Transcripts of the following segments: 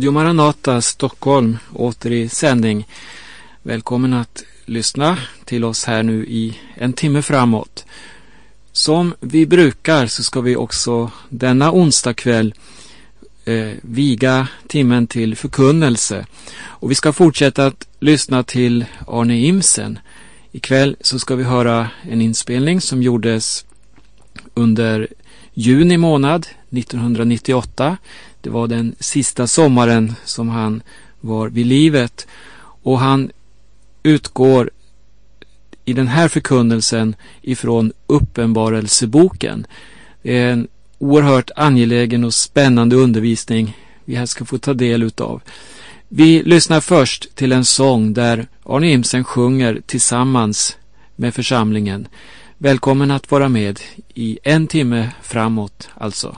Radio Maranata Stockholm åter i sändning. Välkommen att lyssna till oss här nu i en timme framåt. Som vi brukar så ska vi också denna onsdag kväll eh, viga timmen till förkunnelse. Och vi ska fortsätta att lyssna till Arne Imsen. Ikväll så ska vi höra en inspelning som gjordes under juni månad 1998. Det var den sista sommaren som han var vid livet. Och han utgår i den här förkunnelsen ifrån Uppenbarelseboken. Det är en oerhört angelägen och spännande undervisning vi här ska få ta del utav. Vi lyssnar först till en sång där Arne Imsen sjunger tillsammans med församlingen. Välkommen att vara med i en timme framåt alltså.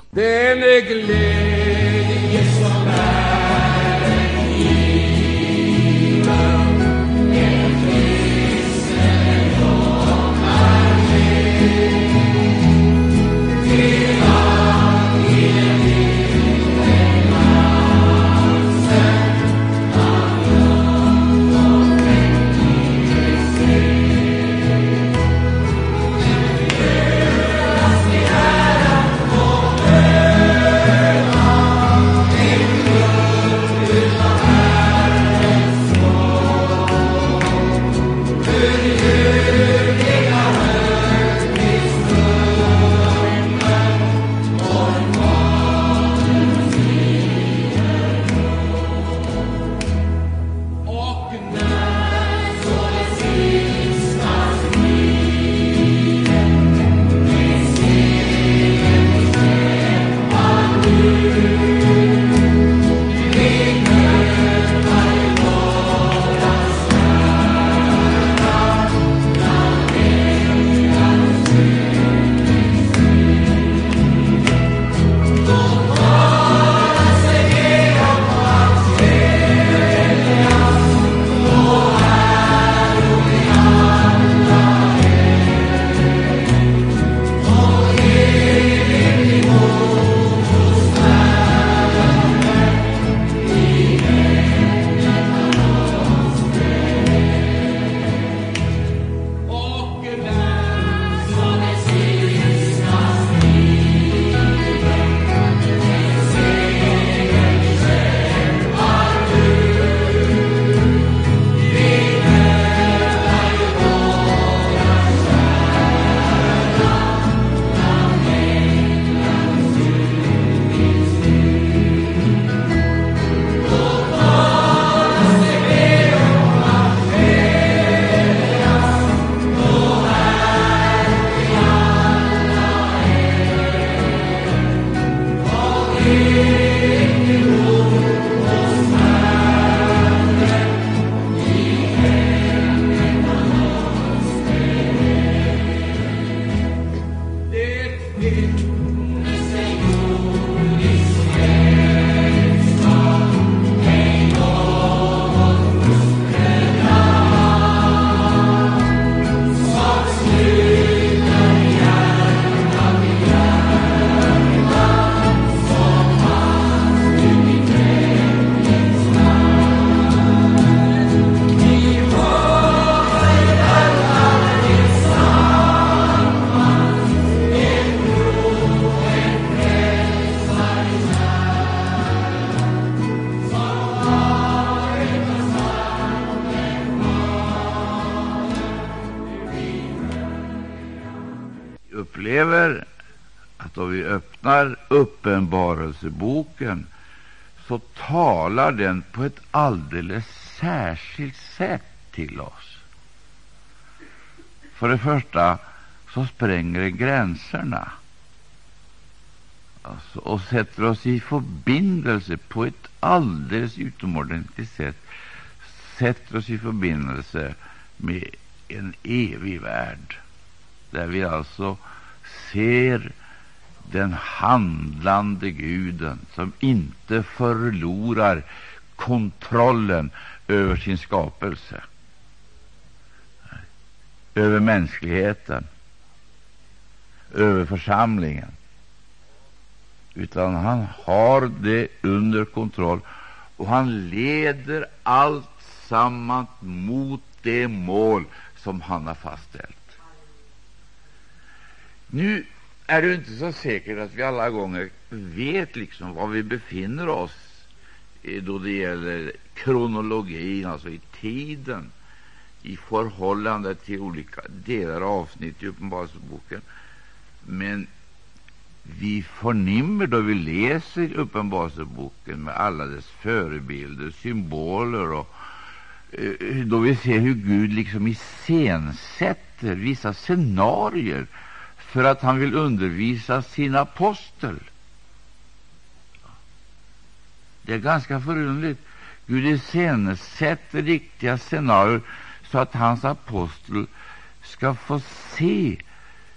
Talar den på ett alldeles särskilt sätt till oss. För det första så spränger den gränserna alltså, och sätter oss i förbindelse på ett alldeles utomordentligt sätt sätter oss i förbindelse med en evig värld där vi alltså ser den handlande Guden som inte förlorar kontrollen över sin skapelse, över mänskligheten, över församlingen, utan han har det under kontroll och han leder allt sammans mot det mål som han har fastställt. Nu är det inte så säkert att vi alla gånger vet liksom var vi befinner oss då det gäller kronologin, alltså i tiden, i förhållande till olika delar och avsnitt i Uppenbarelseboken. Men vi förnimmer då vi läser Uppenbarelseboken med alla dess förebilder, symboler och eh, då vi ser hur Gud liksom iscensätter vissa scenarier för att han vill undervisa sin apostel. Det är ganska förunderligt. Gud iscensätter riktiga scenarier så att hans apostel ska få se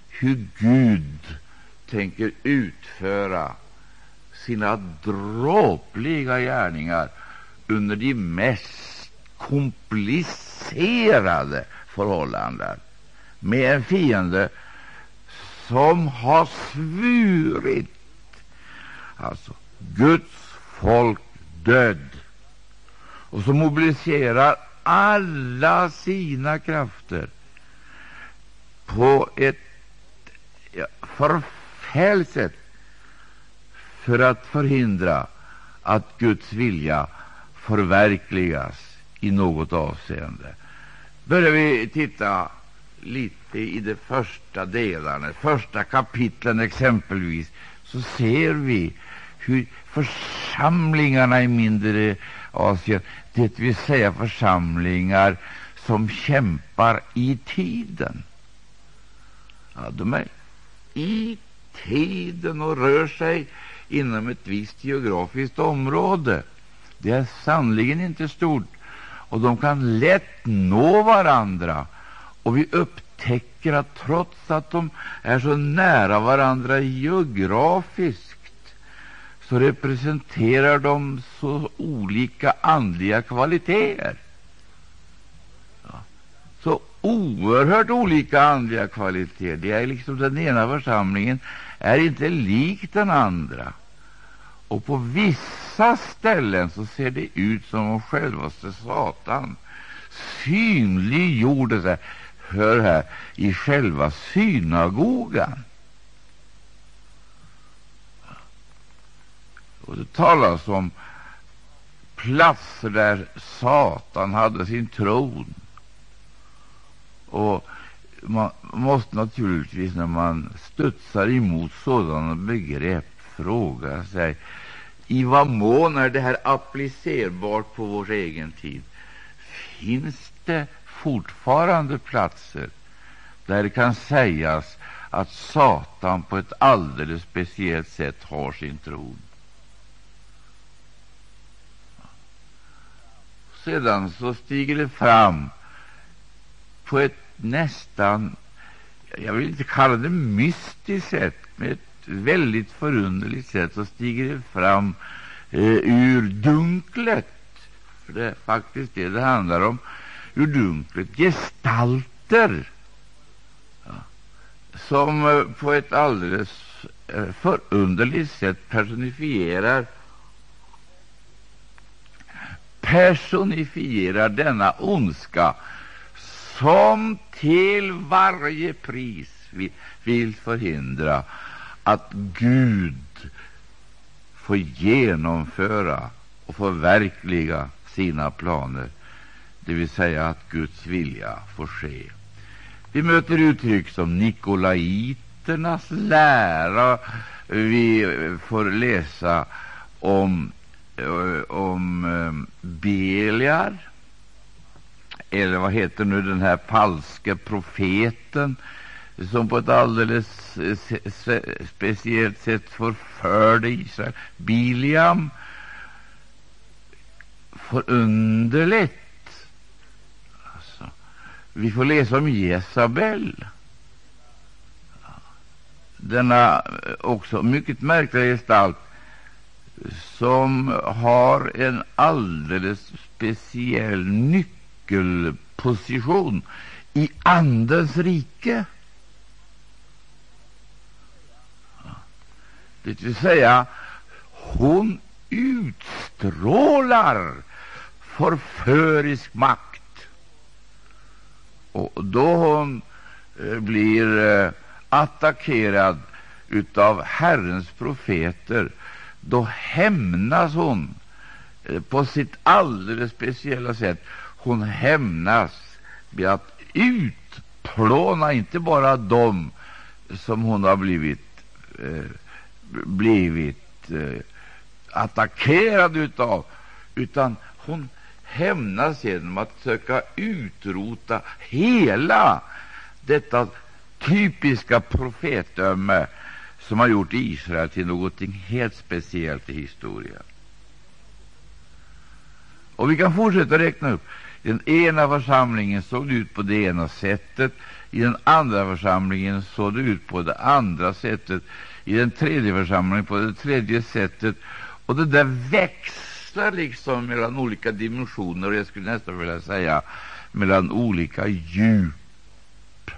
hur Gud tänker utföra sina dråpliga gärningar under de mest komplicerade förhållanden med en fiende som har svurit alltså Guds folk död och som mobiliserar alla sina krafter på ett ja, förfärligt sätt för att förhindra att Guds vilja förverkligas i något avseende. Börjar vi titta lite i de första delarna, första kapitlen exempelvis, så ser vi hur församlingarna i mindre Asien, det vill säga församlingar som kämpar i tiden, ja, de är i tiden och rör sig inom ett visst geografiskt område. Det är sannerligen inte stort, och de kan lätt nå varandra. Och vi upptäcker att trots att de är så nära varandra geografiskt så representerar de så olika andliga kvaliteter. Ja. Så oerhört olika andliga kvaliteter. Det är liksom Den ena församlingen är inte lik den andra. Och på vissa ställen så ser det ut som om självaste Satan synliggjorde sig, hör här, i själva synagogan. Och det talas om platser där Satan hade sin tron. Och man måste naturligtvis, när man studsar emot sådana begrepp, fråga sig i vad mån är det här applicerbart på vår egen tid. Finns det fortfarande platser där det kan sägas att Satan på ett alldeles speciellt sätt har sin tron? sedan så stiger det fram på ett nästan, jag vill inte kalla det mystiskt sätt, men ett väldigt förunderligt sätt, så stiger det fram eh, ur dunklet, för det är faktiskt det det handlar om, ur dunklet, gestalter som eh, på ett alldeles eh, förunderligt sätt personifierar personifierar denna ondska som till varje pris vill, vill förhindra att Gud får genomföra och förverkliga sina planer, det vill säga att Guds vilja får ske. Vi möter uttryck som nikolaiternas lära. Vi får läsa om eh, om eh, Beliar, eller vad heter nu den här falske profeten som på ett alldeles eh, speciellt sätt förförde Israel. Biliam, förunderligt. Vi får läsa om Jezabel, denna eh, också mycket märkliga gestalt som har en alldeles speciell nyckelposition i Andens rike. Det vill säga, hon utstrålar förförisk makt. Och då hon eh, blir eh, attackerad utav Herrens profeter, då hämnas hon eh, på sitt alldeles speciella sätt. Hon hämnas med att utplåna inte bara dem som hon har blivit, eh, blivit eh, attackerad utav, utan hon hämnas genom att söka utrota hela detta typiska profetdöme som har gjort Israel till något helt speciellt i historien. Och Vi kan fortsätta räkna upp. I den ena församlingen såg det ut på det ena sättet, i den andra församlingen såg det ut på det andra sättet, i den tredje församlingen på det tredje sättet. Och det där växlar liksom mellan olika dimensioner, och jag skulle nästan vilja säga mellan olika djup.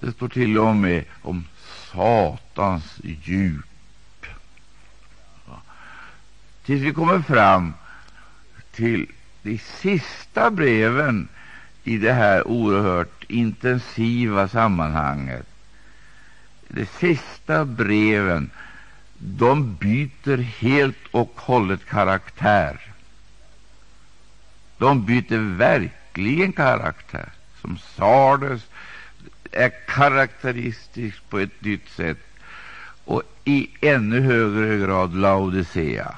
Det står till och med om Satans djup. Tills vi kommer fram till de sista breven i det här oerhört intensiva sammanhanget. De sista breven de byter helt och hållet karaktär. De byter verkligen karaktär. Som Sardes är karaktäristiskt på ett nytt sätt och i ännu högre grad Laodicea.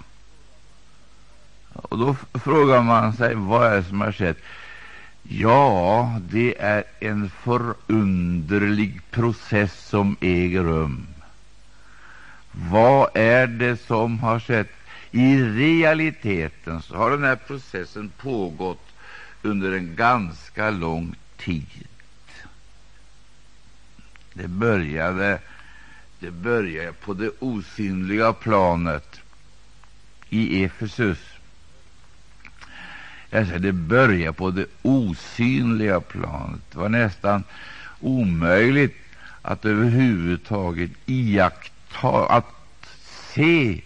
Och Då frågar man sig vad är det som har skett. Ja, det är en förunderlig process som äger rum. Vad är det som har skett? I realiteten så har den här processen pågått under en ganska lång tid. Det började, det började på det osynliga planet i Efesus. Jag säger, det började på det osynliga planet. Det var nästan omöjligt att överhuvudtaget iaktta, att se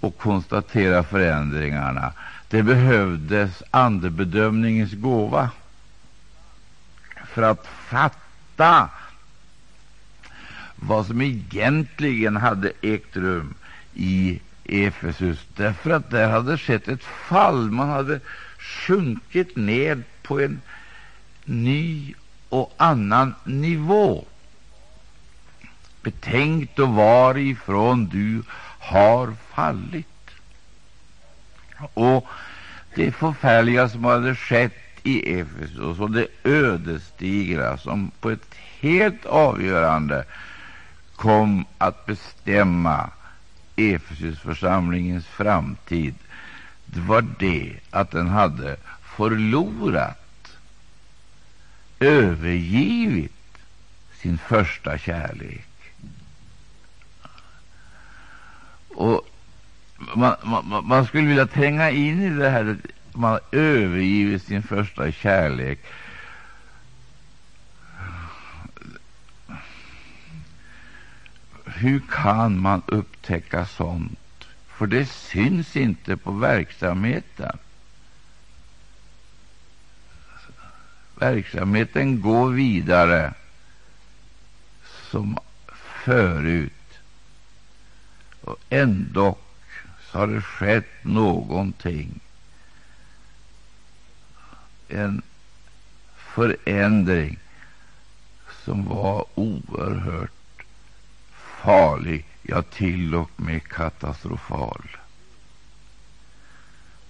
och konstatera förändringarna. Det behövdes andebedömningens gåva för att fatta vad som egentligen hade ägt rum i Efesus, därför att där hade skett ett fall. Man hade sjunkit ned på en ny och annan nivå. Betänk då varifrån du har fallit. Och det förfärliga som hade skett i Efesos och det ödesdigra som på ett helt avgörande kom att bestämma Efesusförsamlingens framtid, det var det att den hade förlorat, övergivit sin första kärlek. Och man, man, man skulle vilja tränga in i det här att man har övergivit sin första kärlek. Hur kan man upptäcka sånt? För det syns inte på verksamheten. Verksamheten går vidare som förut. Och ändå så har det skett någonting. En förändring som var oerhört farlig, ja, till och med katastrofal.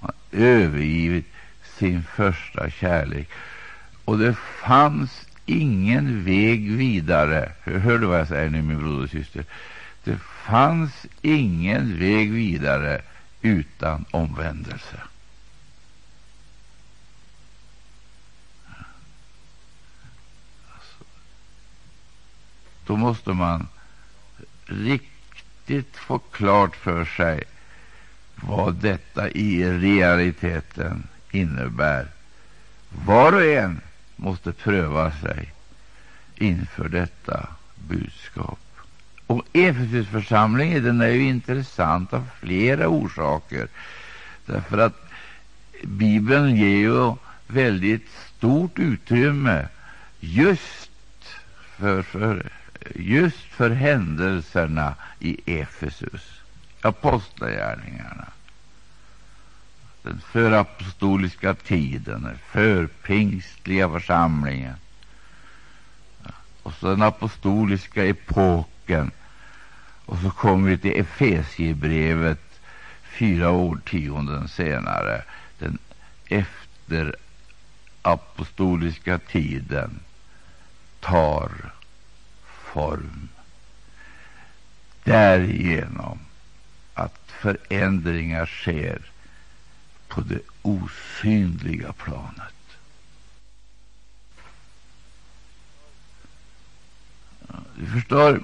Man övergivit sin första kärlek. Och det fanns ingen väg vidare. Hör du vad jag säger nu, min broder och syster? Det fanns ingen väg vidare utan omvändelse. Alltså, då måste man riktigt få klart för sig vad detta i realiteten innebär. Var och en måste pröva sig inför detta budskap. Och Efesusförsamlingen den är ju intressant av flera orsaker. Därför att Bibeln ger ju väldigt stort utrymme just för, för, just för händelserna i Efesus, apostlagärningarna, den förapostoliska tiden, den förpingstliga församlingen och så den apostoliska epoken. Och så kommer vi till Efesiebrevet fyra årtionden senare, den efterapostoliska tiden tar form därigenom att förändringar sker på det osynliga planet. Du förstår,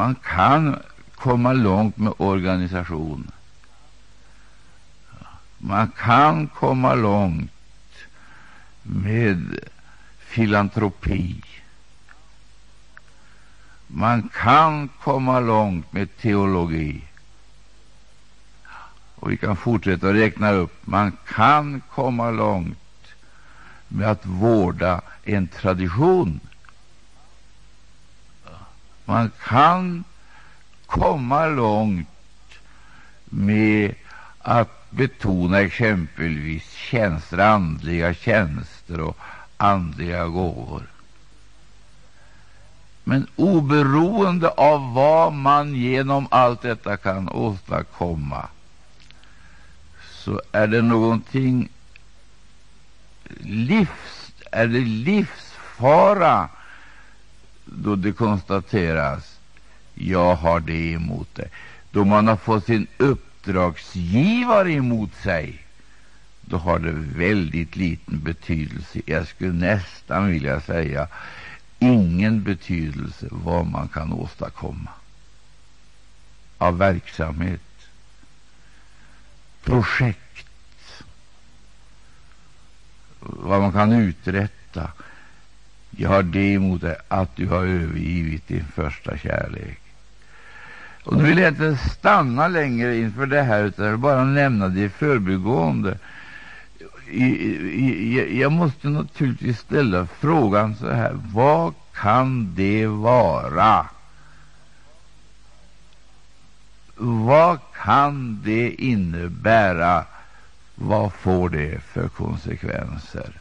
man kan komma långt med organisation. Man kan komma långt med filantropi. Man kan komma långt med teologi. Och vi kan fortsätta att räkna upp. Man kan komma långt med att vårda en tradition. Man kan komma långt med att betona exempelvis tjänster, andliga tjänster och andliga gåvor. Men oberoende av vad man genom allt detta kan åstadkomma så är det någonting livs, är det livsfara då det konstateras jag har det emot dig. Då man har fått sin uppdragsgivare emot sig, då har det väldigt liten betydelse. Jag skulle nästan vilja säga ingen betydelse vad man kan åstadkomma av verksamhet, projekt, vad man kan uträtta. Jag har det emot dig att du har övergivit din första kärlek. Och nu vill jag inte stanna längre inför det här, utan jag vill bara nämna det i förbigående. Jag måste naturligtvis ställa frågan så här. Vad kan det vara? Vad kan det innebära? Vad får det för konsekvenser?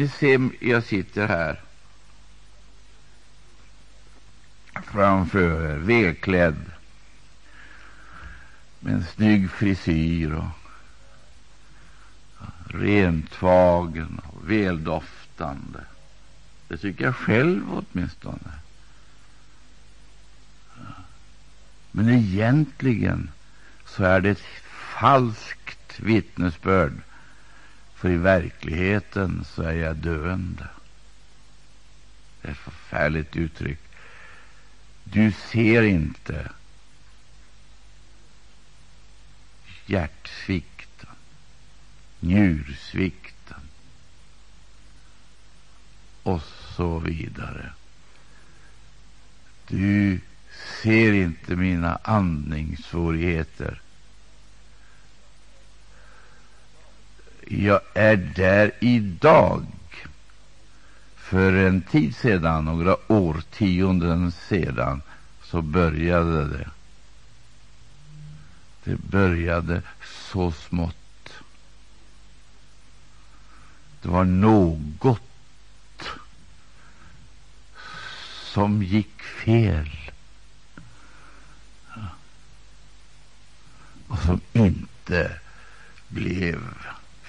Ni ser, jag sitter här framför er, välklädd med en snygg frisyr och rentvagen och väldoftande. Det tycker jag själv åtminstone. Men egentligen så är det ett falskt vittnesbörd, för i verkligheten så är jag döende. Det är ett förfärligt uttryck. Du ser inte hjärtsvikten, njursvikten och så vidare. Du ser inte mina andningssvårigheter. Jag är där idag. För en tid sedan, några årtionden sedan, så började det. Det började så smått. Det var något som gick fel och som inte blev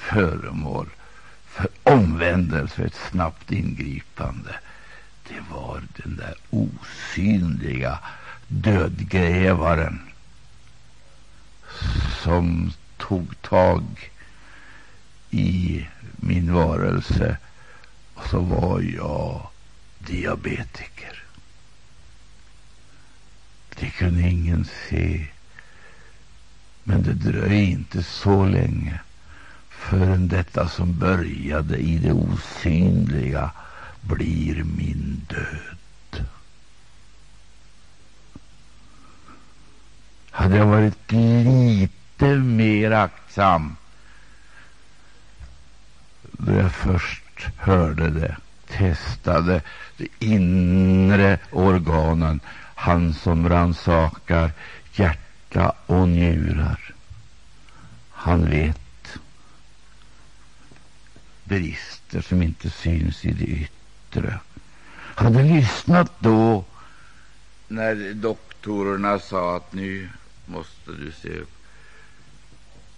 föremål för omvändelse, ett snabbt ingripande. Det var den där osynliga dödgrävaren som tog tag i min varelse och så var jag diabetiker. Det kunde ingen se. Men det dröjde inte så länge förrän detta som började i det osynliga blir min död. Hade jag varit lite mer aktsam då jag först hörde det, testade de inre organen, han som rannsakar hjärta och njurar. Han vet brister som inte syns i det yttre. Hade lyssnat då? När doktorerna sa att nu måste du se upp.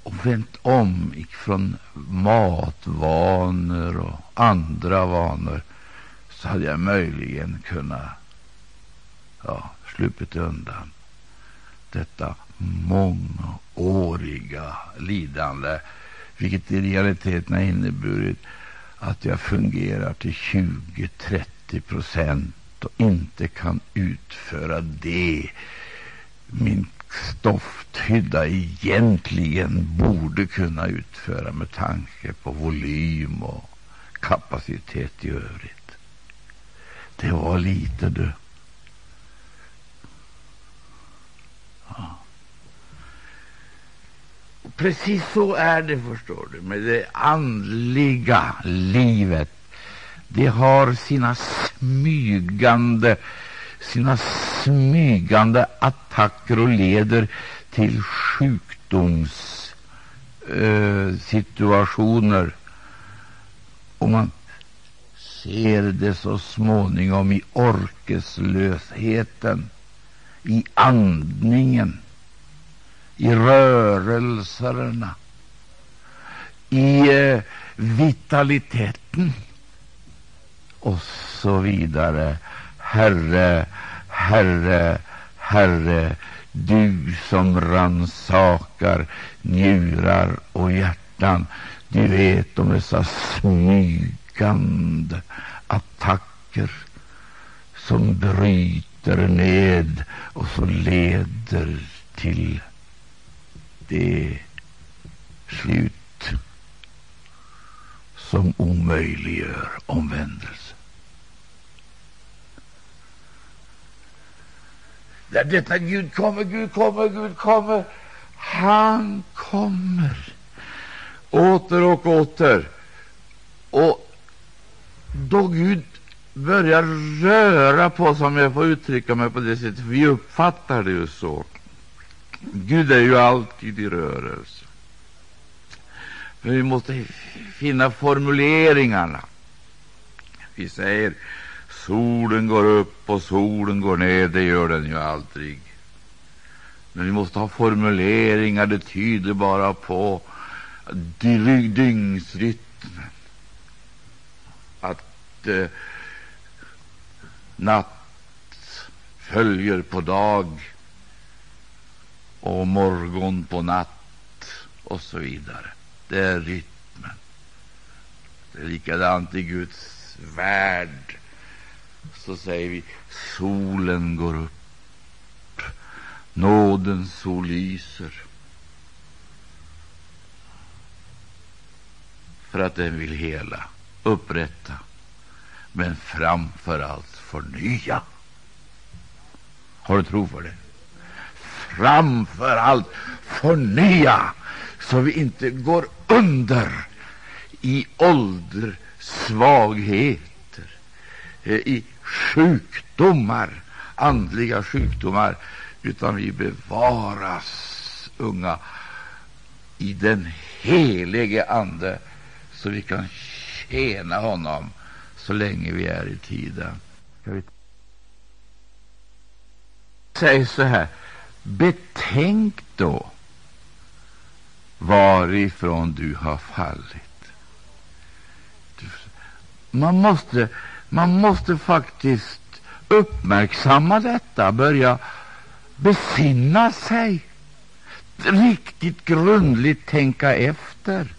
Och vänt om från matvanor och andra vanor så hade jag möjligen kunnat ja, sluppit undan detta mångåriga lidande, vilket i realiteten har inneburit att jag fungerar till 20-30 procent och inte kan utföra det min stofthydda egentligen borde kunna utföra med tanke på volym och kapacitet i övrigt. Det var lite, du. Ja. Precis så är det, förstår du, med det andliga livet. Det har sina smygande sina smygande attacker och leder till sjukdomssituationer. Eh, och man ser det så småningom i orkeslösheten, i andningen, i rörelserna, i eh, vitaliteten och så vidare. Herre, Herre, Herre, du som ransakar njurar och hjärtan, du vet om dessa smygande attacker som bryter ned och som leder till det slut som omöjliggör omvändelse. Där detta Gud kommer, Gud kommer, Gud kommer. Han kommer åter och åter. Och då Gud börjar röra på sig, om jag får uttrycka mig på det sättet, vi uppfattar det ju så. Gud är ju alltid i rörelse. Men vi måste finna formuleringarna. Vi säger Solen går upp och solen går ner, det gör den ju aldrig. Men vi måste ha formuleringar, det tyder bara på dygnsrytmen. Att eh, natt följer på dag och morgon på natt och så vidare. Det är rytmen. Det är likadant i Guds värld så säger vi solen går upp, nådens sol lyser. För att den vill hela, upprätta, men framför allt förnya. Har du tro för det? Framför allt förnya, så vi inte går under i ålder, svagheter, eh, i sjukdomar, andliga sjukdomar, utan vi bevaras unga i den helige Ande, så vi kan tjäna honom så länge vi är i tiden. Säg så här, betänk då varifrån du har fallit. Man måste man måste faktiskt uppmärksamma detta, börja besinna sig, riktigt grundligt tänka efter.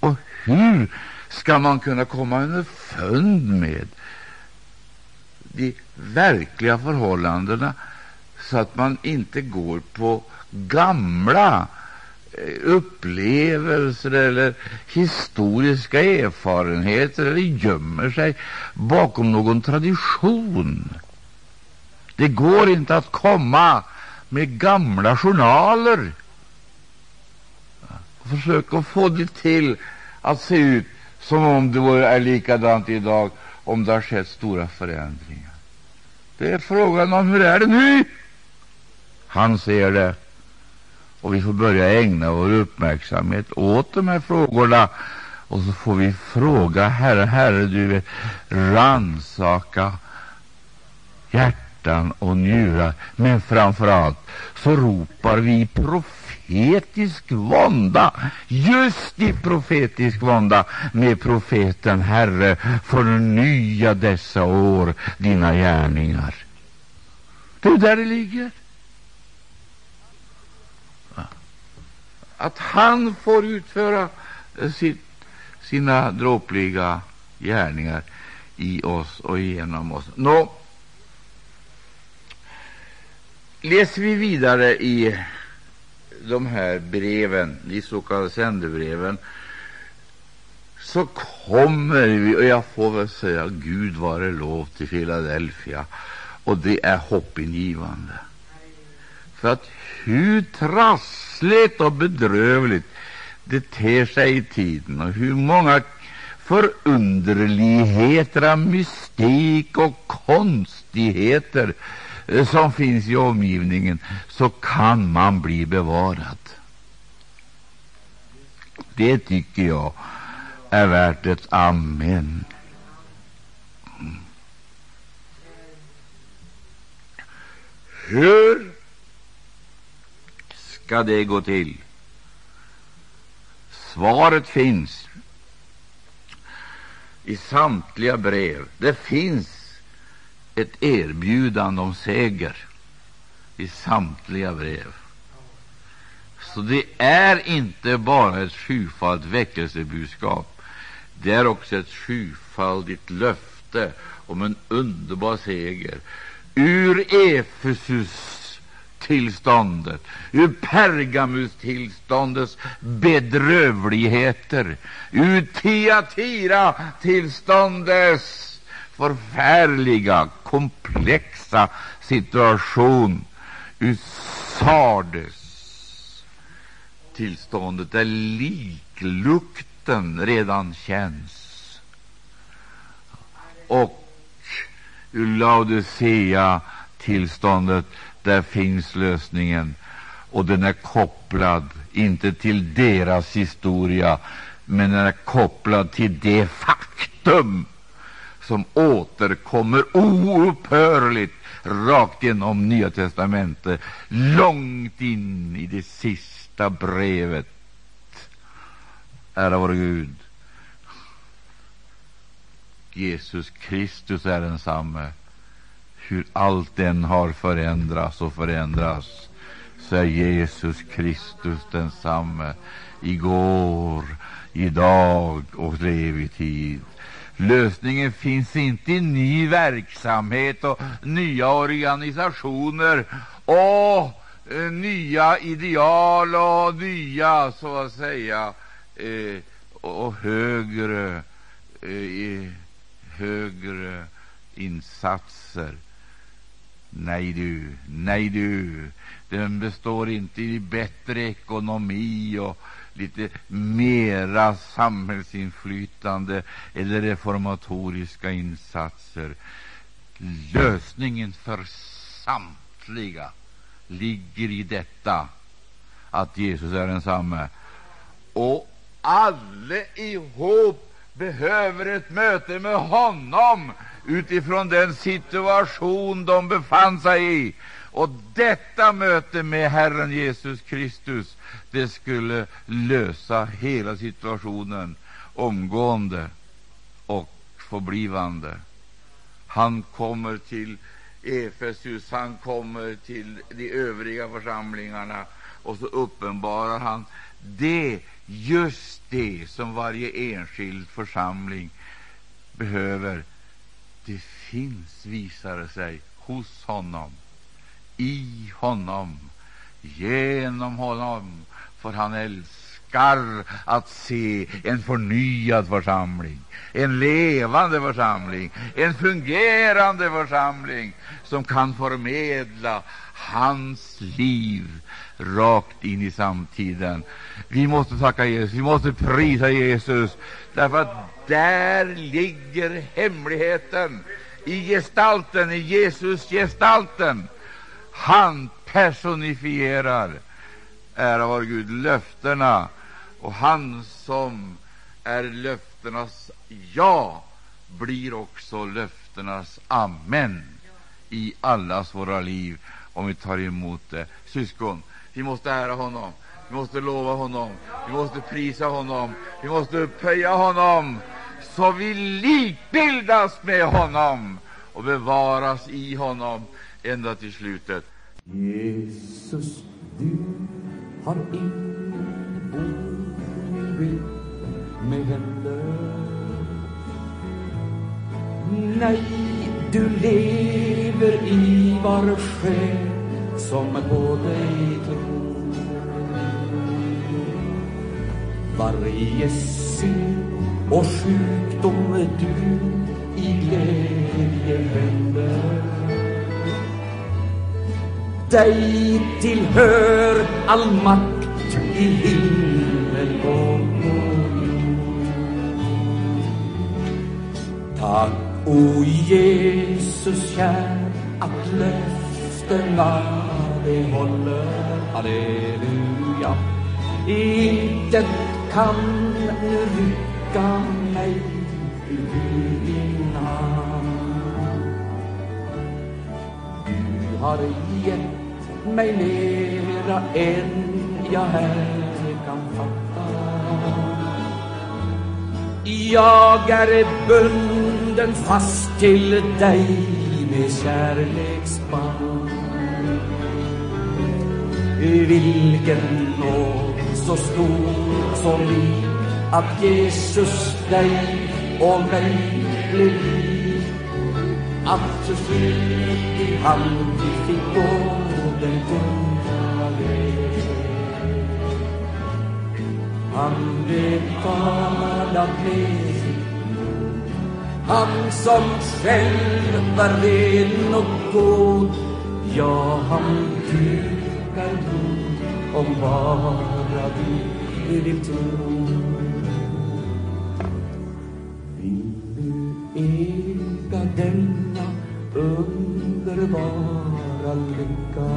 Och hur ska man kunna komma underfund med de verkliga förhållandena så att man inte går på gamla eh, upplevelser eller historiska erfarenheter eller gömmer sig bakom någon tradition. Det går inte att komma med gamla journaler och försöka få det till att se ut som om det är likadant idag, om det har skett stora förändringar. Det är frågan om hur är det nu? Han ser det, och vi får börja ägna vår uppmärksamhet åt de här frågorna. Och så får vi fråga Herre, Herre, du vet, ransaka hjärtan och njurar. Men framför allt så ropar vi profetisk vånda, just i profetisk vånda med profeten Herre, förnya dessa år dina gärningar. Det är där det ligger. Att han får utföra eh, sitt, sina dråpliga gärningar i oss och genom oss. Nå, läser vi vidare i de här breven, de s.k. sändebreven, så kommer vi, och jag får väl säga Gud vare lov till Filadelfia, och det är hoppingivande. För att hur trassligt och bedrövligt det ter sig i tiden och hur många förunderligheter av mystik och konstigheter eh, som finns i omgivningen, så kan man bli bevarad. Det tycker jag är värt ett amen. Hur ska det gå till? Svaret finns i samtliga brev. Det finns ett erbjudande om seger i samtliga brev. Så det är inte bara ett sjufaldigt väckelsebudskap. Det är också ett sjufaldigt löfte om en underbar seger. Ur Efesus tillståndet, ur Pergamustillståndets bedrövligheter, ur Tiatira-tillståndets förfärliga, komplexa situation, ur Sardes tillståndet där liklukten redan känns. Och ur Laodicea-tillståndet där finns lösningen, och den är kopplad inte till deras historia, men den är kopplad till det faktum som återkommer oupphörligt rakt genom Nya testamentet, långt in i det sista brevet. Ära vår Gud. Jesus Kristus är densamme hur allt den har förändrats och förändras, så är Jesus Kristus densamme igår, idag och för evig tid. Lösningen finns inte i ny verksamhet och nya organisationer och eh, nya ideal och nya, så att säga, eh, och högre, eh, högre insatser. Nej du, nej du, den består inte i bättre ekonomi och lite mera samhällsinflytande eller reformatoriska insatser. Lösningen för samtliga ligger i detta att Jesus är densamme. Och alla ihop behöver ett möte med honom utifrån den situation de befann sig i. Och detta möte med Herren Jesus Kristus det skulle lösa hela situationen omgående och förblivande. Han kommer till Efesus, han kommer till de övriga församlingarna och så uppenbarar han det, just det som varje enskild församling behöver det finns, visar det sig, hos honom, i honom, genom honom, för han älskar älskar att se en förnyad församling, en levande församling, en fungerande församling. Som kan förmedla hans liv rakt in i samtiden. Vi måste tacka Jesus, vi måste prisa Jesus, därför att där ligger hemligheten i gestalten, i Jesus gestalten. Han personifierar, ära vare Gud, löftena, och han som är löftenas ja blir också löftenas amen i allas våra liv om vi tar emot det. Syskon, vi måste ära honom, vi måste lova honom, vi måste prisa honom, vi måste upphöja honom så vi likbildas med honom och bevaras i honom ända till slutet. Jesus, du har ingen boning med händer. Nej, du lever i var själ som på dig tror. Varje synd och sjukdom du i glädje vänder. Dig tillhör all makt i himmel och på jord. Tack, o Jesus kär, att löftena de håller. Halleluja. Intet kan nu rycka mig ur din hand. Du har gett mig mera än jag här kan fatta. Jag är bunden fast till dig med kärleksband. Vilken nåd så stor som vi att Jesus dig och mig blev lik. Att så skyldig han fick gå den goda väg. Han betalat med. Han som själv var ren och god. Ja, han dukar god om bara i din tro. Vill du äga denna underbara lycka?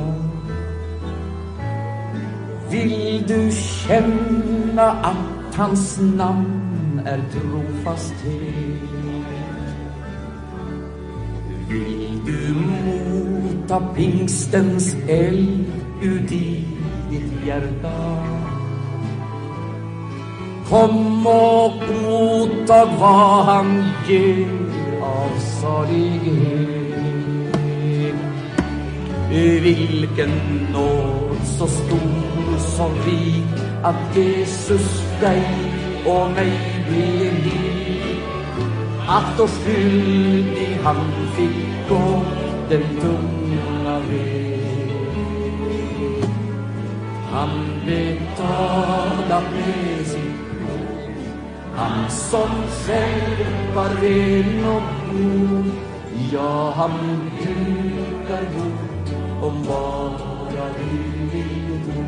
Vill du känna att hans namn är trofasthet? Vill du mota pingstens eld ut i ditt hjärta? Kom och mottag vad han ger av salighet. Vilken nåd så stor som rik att Jesus dig och mig blev lik. Att då skyldig han fick gå den tunga väg. Han betalat med sin. Han som själv var ren och god. Ja, han dukar bort om bara vi vill tro.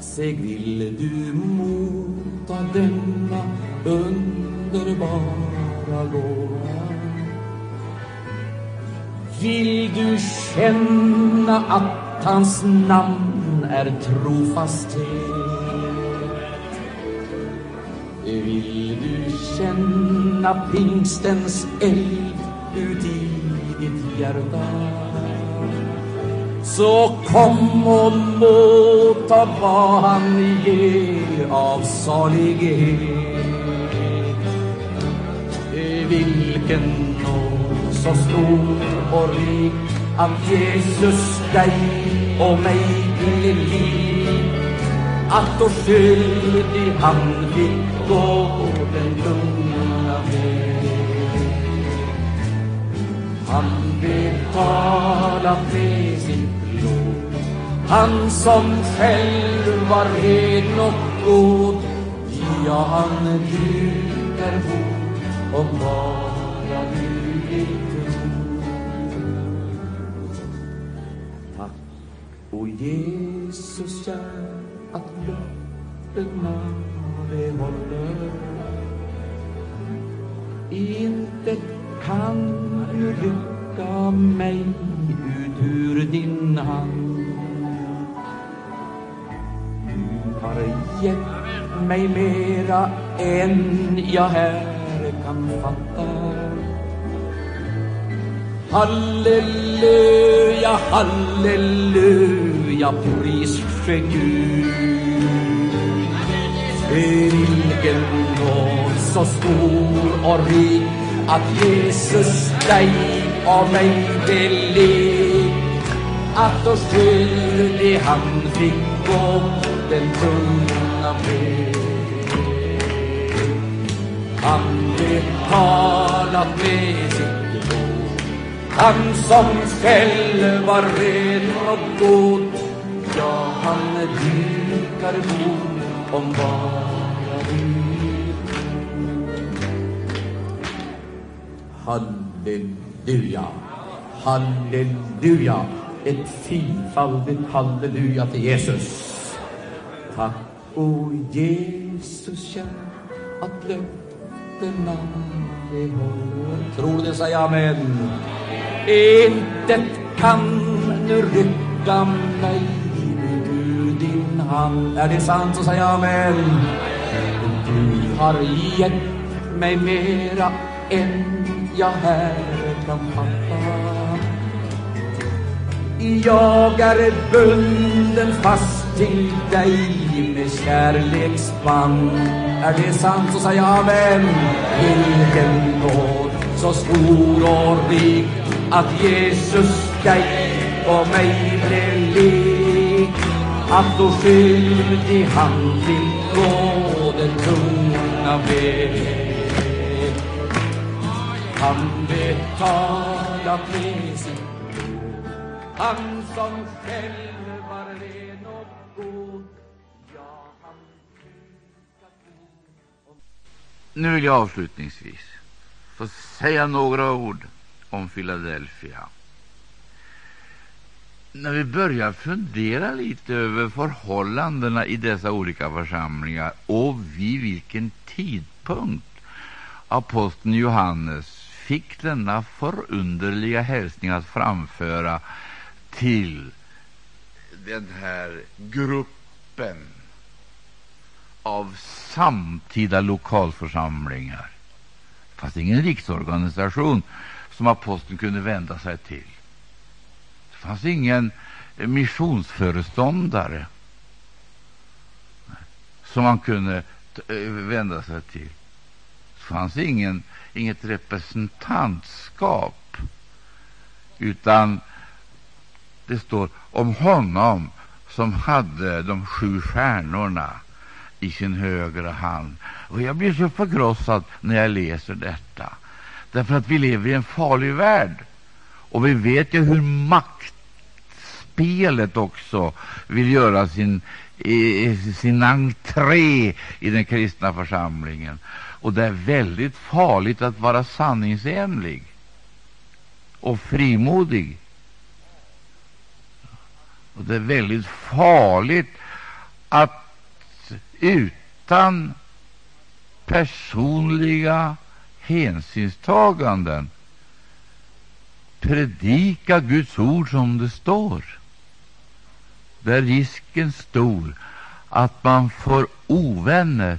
Säg, vill du motta denna underbara gåva? Vill du känna att hans namn är trofasthet? Vill du känna pingstens eld ut i ditt hjärta? Så kom och låta vad han ger av salighet. Vilken nåd så stor och rik att Jesus dig och mig vill ge att då skyldig han fick gå den lugna väg. Han betalat med sitt blod. Han som själv var ren och god Ja, han djup är god, om bara du vill tro. Tack, o Jesus kär, att löftena det håller Intet kan du rycka mig ut ur din hand. Du har gett mig mera än jag här kan fatta. Halleluja, halleluja, pris ske Gud. Vilken nåd så stor och rik att Jesus dig av mig beled. Att då skyldig han fick gå den tunga väg. Han betalat med sitt blod han som själv var ren och god Ja, han dukar bord om bara du Halleluja, halleluja. Ett fyrfaldigt halleluja till Jesus. Tack, o Jesus kär att löftena det håller. Tror det, säg amen. Intet kan nu rycka mig din. Är det sant så säger jag amen. Du har gett mig mera än jag här kan fatta. Jag är bunden fast till dig med kärleksband. Är det sant så säger jag amen. Vilken nåd så stor och rik att Jesus dig och mig blev lik att då skyldig han fick gå den tunga väg han betala priset, han som själv var ren och god. Ja, han Nu vill jag avslutningsvis få säga några ord om Philadelphia. När vi börjar fundera lite över förhållandena i dessa olika församlingar och vid vilken tidpunkt aposteln Johannes fick denna förunderliga hälsning att framföra till den här gruppen av samtida lokalförsamlingar. Det fanns ingen riksorganisation som aposteln kunde vända sig till. Det fanns ingen missionsföreståndare som man kunde eh, vända sig till. Det fanns ingen, inget representantskap, utan det står om honom som hade de sju stjärnorna i sin högra hand. Och Jag blir så förkrossad när jag läser detta. Därför att vi lever i en farlig värld. Och vi vet ju hur maktspelet också vill göra sin, sin entré i den kristna församlingen. Och det är väldigt farligt att vara sanningsenlig och frimodig. Och det är väldigt farligt att utan personliga hänsynstaganden predika Guds ord som det står. Där är risken stor att man får ovänner.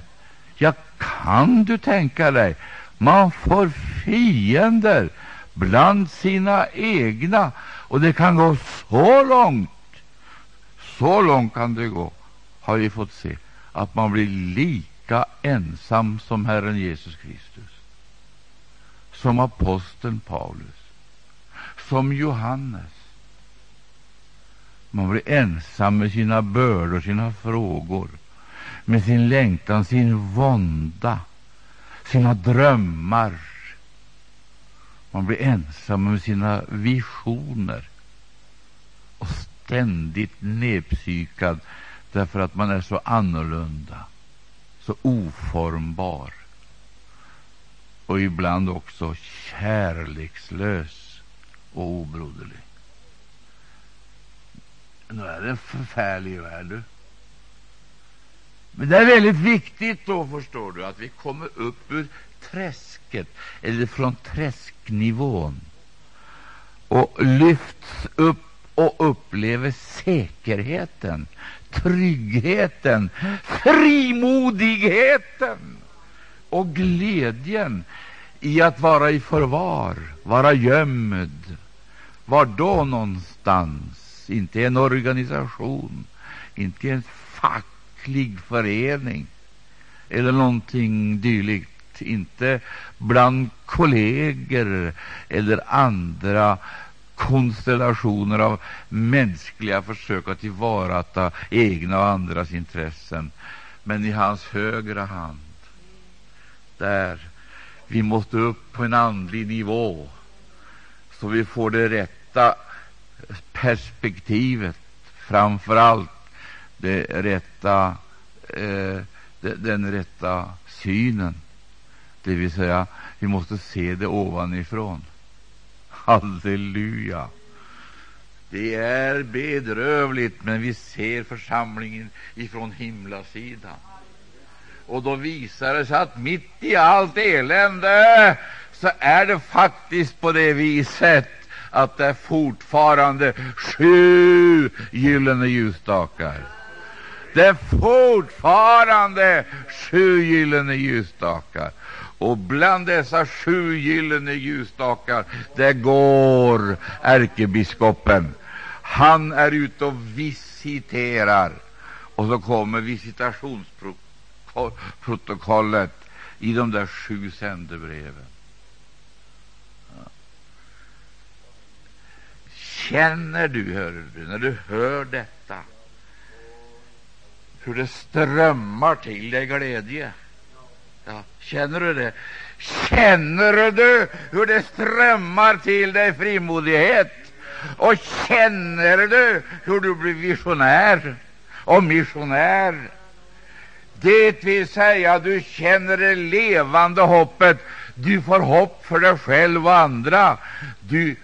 Ja, kan du tänka dig? Man får fiender bland sina egna. Och det kan gå så långt, så långt kan det gå, har vi fått se, att man blir lika ensam som Herren Jesus Kristus som aposteln Paulus, som Johannes. Man blir ensam med sina bördor, sina frågor, med sin längtan, sin vånda, sina drömmar. Man blir ensam med sina visioner. Och ständigt nedpsykad därför att man är så annorlunda, så oformbar och ibland också kärlekslös och obroderlig. Nu är det en förfärlig värld. Du. Men det är väldigt viktigt då, förstår du, att vi kommer upp ur träsket, eller från träsknivån, och lyfts upp och upplever säkerheten, tryggheten, frimodigheten och glädjen i att vara i förvar, vara gömd. Var då någonstans? Inte i en organisation, inte i en facklig förening eller någonting dylikt. Inte bland kolleger eller andra konstellationer av mänskliga försök att tillvarata egna och andras intressen, men i hans högra hand. Där vi måste upp på en andlig nivå så vi får det rätt rätta perspektivet, framför allt det rätta, eh, den rätta synen. Det vill säga, vi måste se det ovanifrån. Halleluja! Det är bedrövligt, men vi ser församlingen ifrån himlasidan. Och då visar det sig att mitt i allt elände så är det faktiskt på det viset att det är fortfarande sju gyllene ljusstakar. Det är fortfarande sju gyllene ljusstakar. Och bland dessa sju gyllene ljusstakar där går ärkebiskopen. Han är ute och visiterar. Och så kommer visitationsprotokollet i de där sju sändebreven. Känner du, hör du, när du hör detta, hur det strömmar till dig glädje? Ja, känner du det? Känner du hur det strömmar till dig frimodighet? Och känner du hur du blir visionär och missionär? Det vill säga, du känner det levande hoppet. Du får hopp för dig själv och andra. Du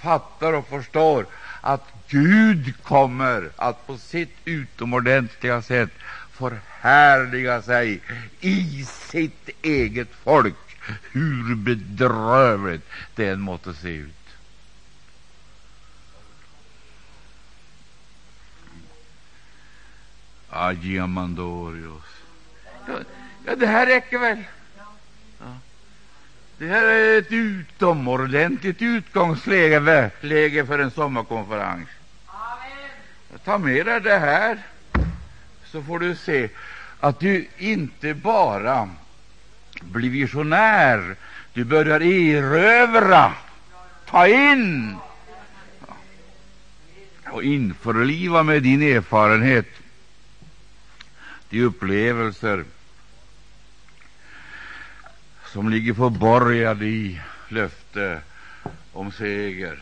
fattar och förstår att Gud kommer att på sitt utomordentliga sätt förhärliga sig i sitt eget folk, hur bedrövligt det än måtte se ut. Agiamandorios. Ja, det här räcker väl? Det här är ett utomordentligt utgångsläge läge för en sommarkonferens. Ta med dig det här så får du se att du inte bara blir visionär, du börjar erövra, ta in och införliva med din erfarenhet de upplevelser som ligger förborgade i löfte om seger.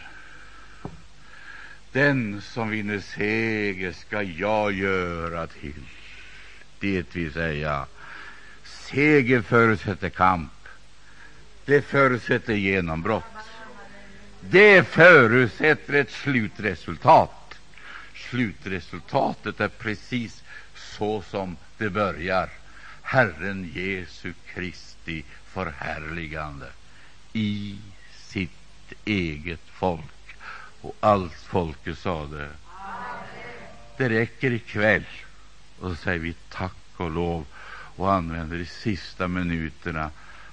Den som vinner seger ska jag göra till. Det vill säga, seger förutsätter kamp. Det förutsätter genombrott. Det förutsätter ett slutresultat. Slutresultatet är precis så som det börjar. Herren Jesu Kristi förhärligande i sitt eget folk. Och allt folket sade det räcker ikväll. Och så säger vi tack och lov och använder de sista minuterna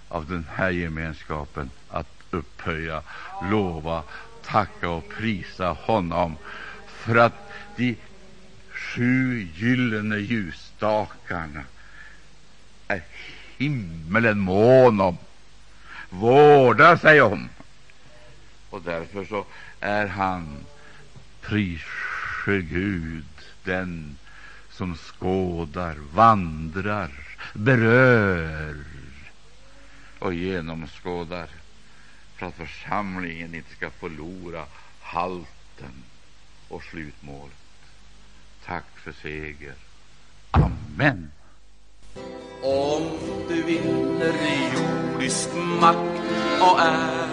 av den här gemenskapen att upphöja, lova, tacka och prisa honom för att de sju gyllene ljusstakarna är himmelen mån om, vårdar sig om. Och därför så är han, prische Gud, den som skådar, vandrar, berör och genomskådar för att församlingen inte ska förlora halten och slutmålet. Tack för seger. Amen. Om du vinner i jordisk makt och ära.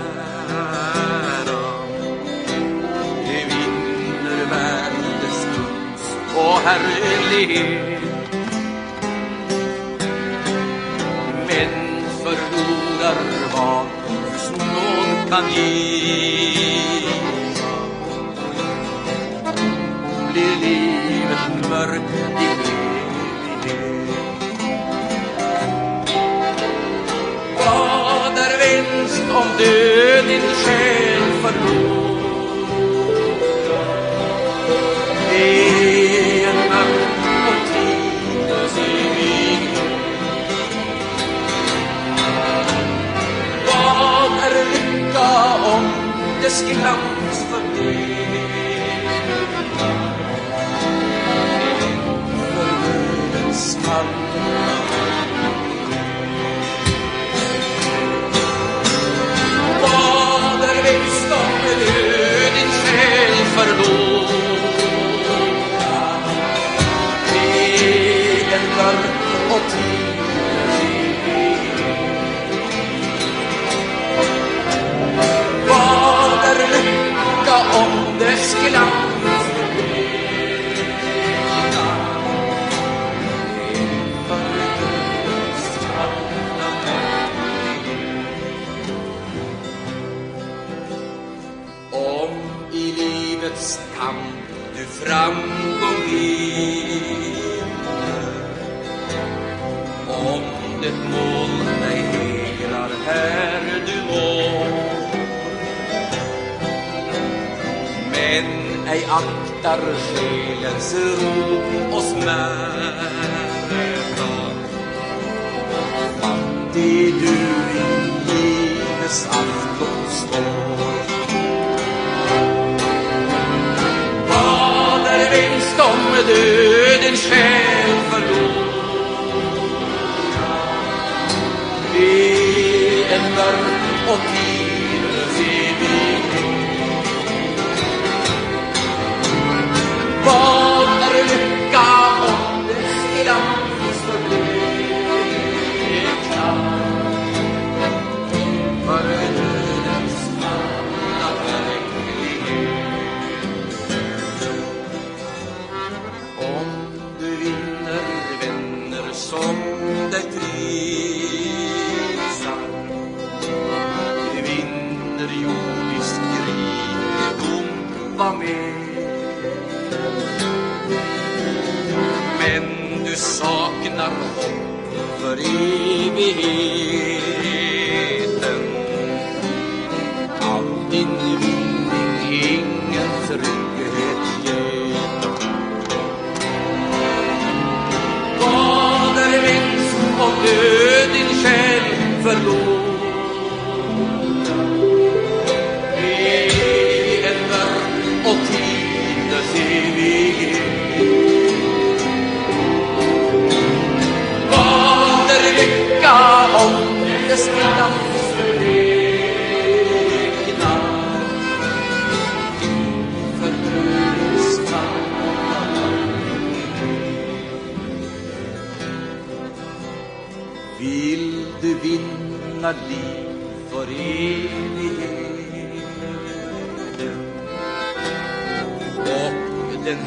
Du vinner världens kunst och härlighet. Men förlorar vad snån kan ge. Blir minst om du din själ förlor. des Glaubens vergehen. Vermögens kann 在这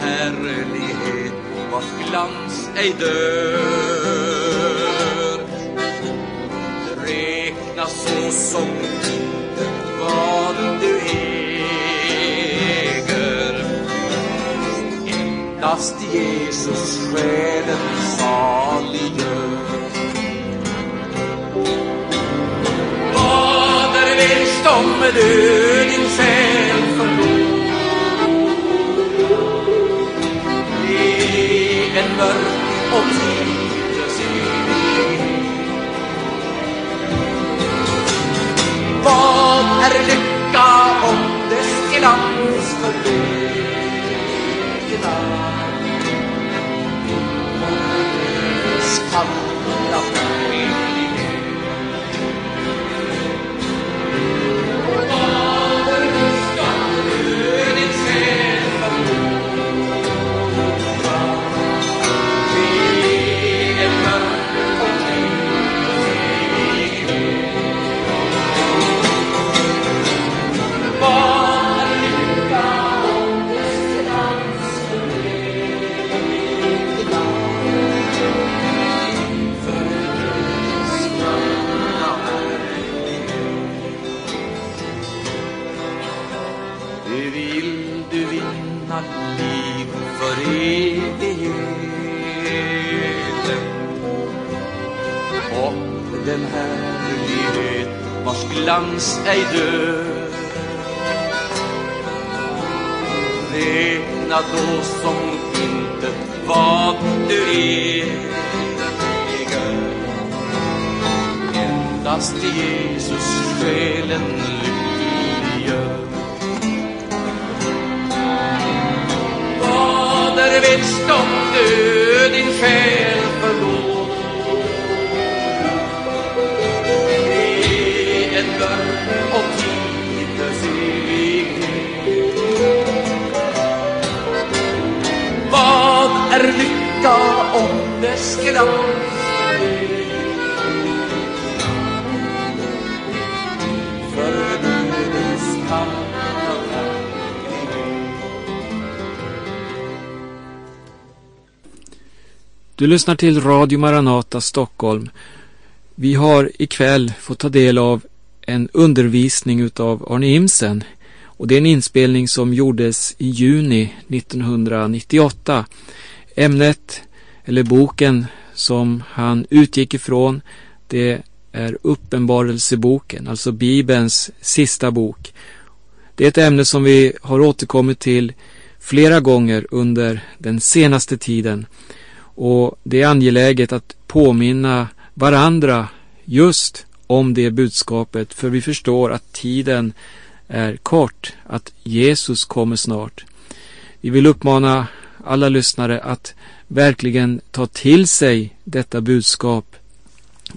härlighet vars glans ej dör. Räknas så som intet vad du äger. Endast Jesus själen saliggör. Vad är vinst om du din själ Vad är lycka om dess glans förlegna? Vad är livets kalla färg? Du lyssnar till Radio Maranata Stockholm. Vi har ikväll fått ta del av en undervisning utav Arne Imsen. Och det är en inspelning som gjordes i juni 1998. Ämnet, eller boken, som han utgick ifrån, det är Uppenbarelseboken, alltså Bibelns sista bok. Det är ett ämne som vi har återkommit till flera gånger under den senaste tiden. Och det är angeläget att påminna varandra just om det budskapet, för vi förstår att tiden är kort, att Jesus kommer snart. Vi vill uppmana alla lyssnare att verkligen ta till sig detta budskap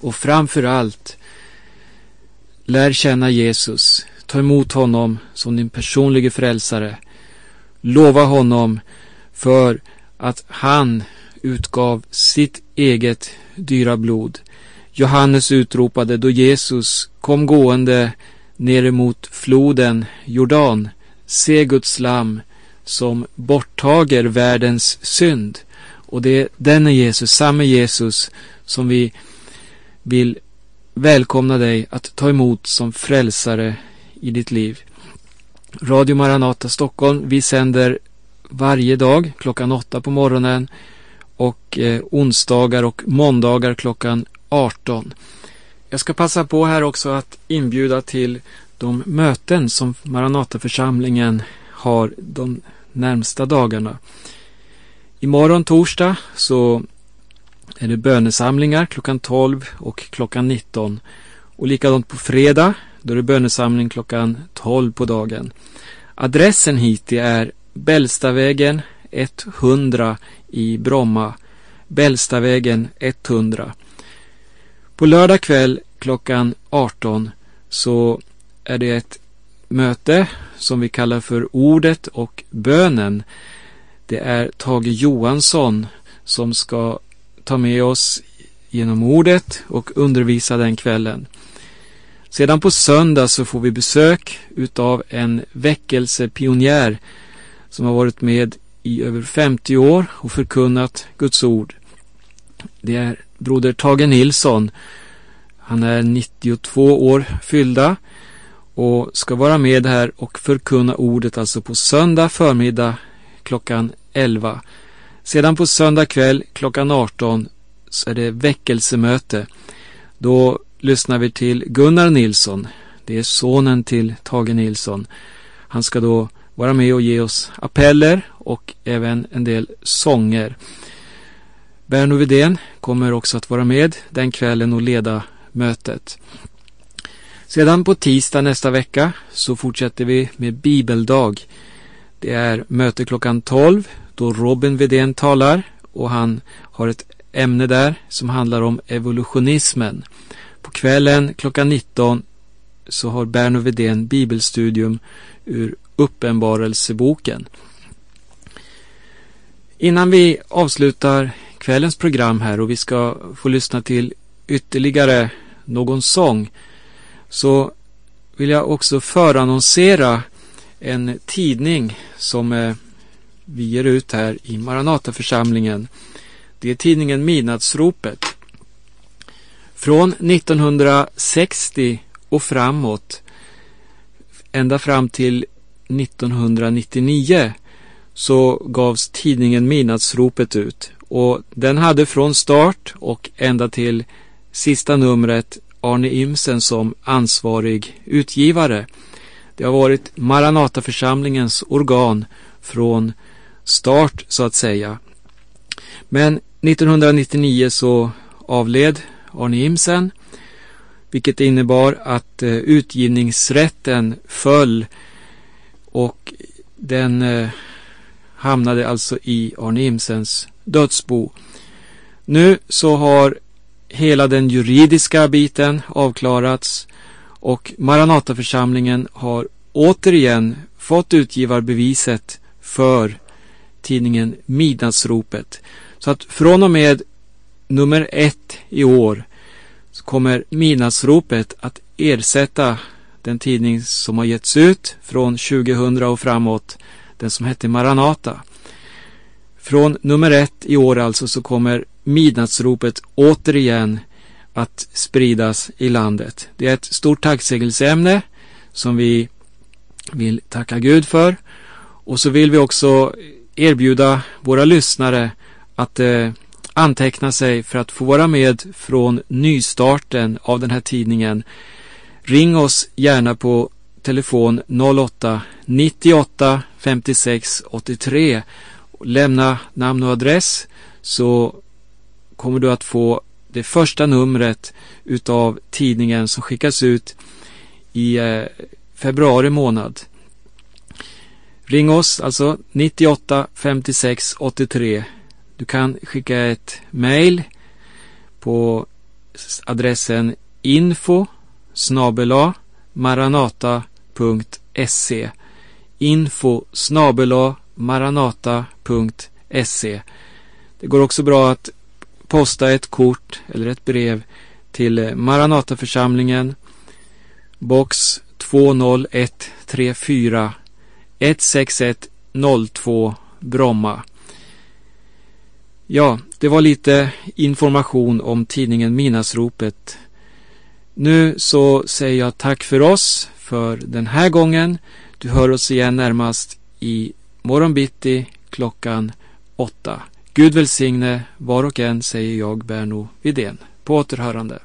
och framför allt lär känna Jesus. Ta emot honom som din personliga frälsare. Lova honom för att han utgav sitt eget dyra blod. Johannes utropade då Jesus kom gående ner mot floden Jordan. Se Guds lam som borttager världens synd. Och det är denne Jesus, samme Jesus, som vi vill välkomna dig att ta emot som frälsare i ditt liv. Radio Maranata Stockholm, vi sänder varje dag klockan åtta på morgonen och eh, onsdagar och måndagar klockan 18. Jag ska passa på här också att inbjuda till de möten som Maranataförsamlingen har de närmsta dagarna. Imorgon torsdag så är det bönesamlingar klockan 12 och klockan 19. Och likadant på fredag, då är det bönesamling klockan 12 på dagen. Adressen hit är Bällstavägen 100 i Bromma. Bällstavägen 100. På lördag kväll klockan 18 så är det ett möte som vi kallar för Ordet och bönen. Det är Tage Johansson som ska ta med oss genom ordet och undervisa den kvällen. Sedan på söndag så får vi besök utav en väckelsepionjär som har varit med i över 50 år och förkunnat Guds ord. Det är broder Tage Nilsson. Han är 92 år fyllda och ska vara med här och förkunna ordet alltså på söndag förmiddag klockan 11. Sedan på söndag kväll klockan 18 så är det väckelsemöte. Då lyssnar vi till Gunnar Nilsson. Det är sonen till Tage Nilsson. Han ska då vara med och ge oss appeller och även en del sånger. Berno Vidén kommer också att vara med den kvällen och leda mötet. Sedan på tisdag nästa vecka så fortsätter vi med bibeldag. Det är möte klockan 12 då Robin Vidén talar och han har ett ämne där som handlar om evolutionismen. På kvällen klockan 19 så har Berno Vidén bibelstudium ur Uppenbarelseboken. Innan vi avslutar kvällens program här och vi ska få lyssna till ytterligare någon sång så vill jag också förannonsera en tidning som eh, vi ger ut här i Maranataförsamlingen. Det är tidningen Midnattsropet. Från 1960 och framåt ända fram till 1999 så gavs tidningen Midnattsropet ut och den hade från start och ända till sista numret Arne Imsen som ansvarig utgivare. Det har varit Maranataförsamlingens organ från start så att säga. Men 1999 så avled Arne Imsen vilket innebar att eh, utgivningsrätten föll och den eh, hamnade alltså i Arne Imsens dödsbo. Nu så har hela den juridiska biten avklarats och Maranataförsamlingen har återigen fått utgivarbeviset för tidningen Midnattsropet. Så att från och med nummer ett i år så kommer Midnattsropet att ersätta den tidning som har getts ut från 2000 och framåt, den som hette Maranata. Från nummer ett i år alltså så kommer Midnattsropet återigen att spridas i landet. Det är ett stort tacksägelseämne som vi vill tacka Gud för. Och så vill vi också erbjuda våra lyssnare att eh, anteckna sig för att få vara med från nystarten av den här tidningen. Ring oss gärna på telefon 08 98 56 83. Lämna namn och adress så kommer du att få det första numret utav tidningen som skickas ut i eh, februari månad. Ring oss alltså 98 56 83. Du kan skicka ett mail på adressen info snabela maranata.se info maranata.se Det går också bra att posta ett kort eller ett brev till eh, Maranataförsamlingen box 20134 16102 Bromma. Ja, det var lite information om tidningen Minasropet. Nu så säger jag tack för oss för den här gången. Du hör oss igen närmast i morgon bitti klockan åtta. Gud välsigne var och en, säger jag, Berno Vidén. På återhörande.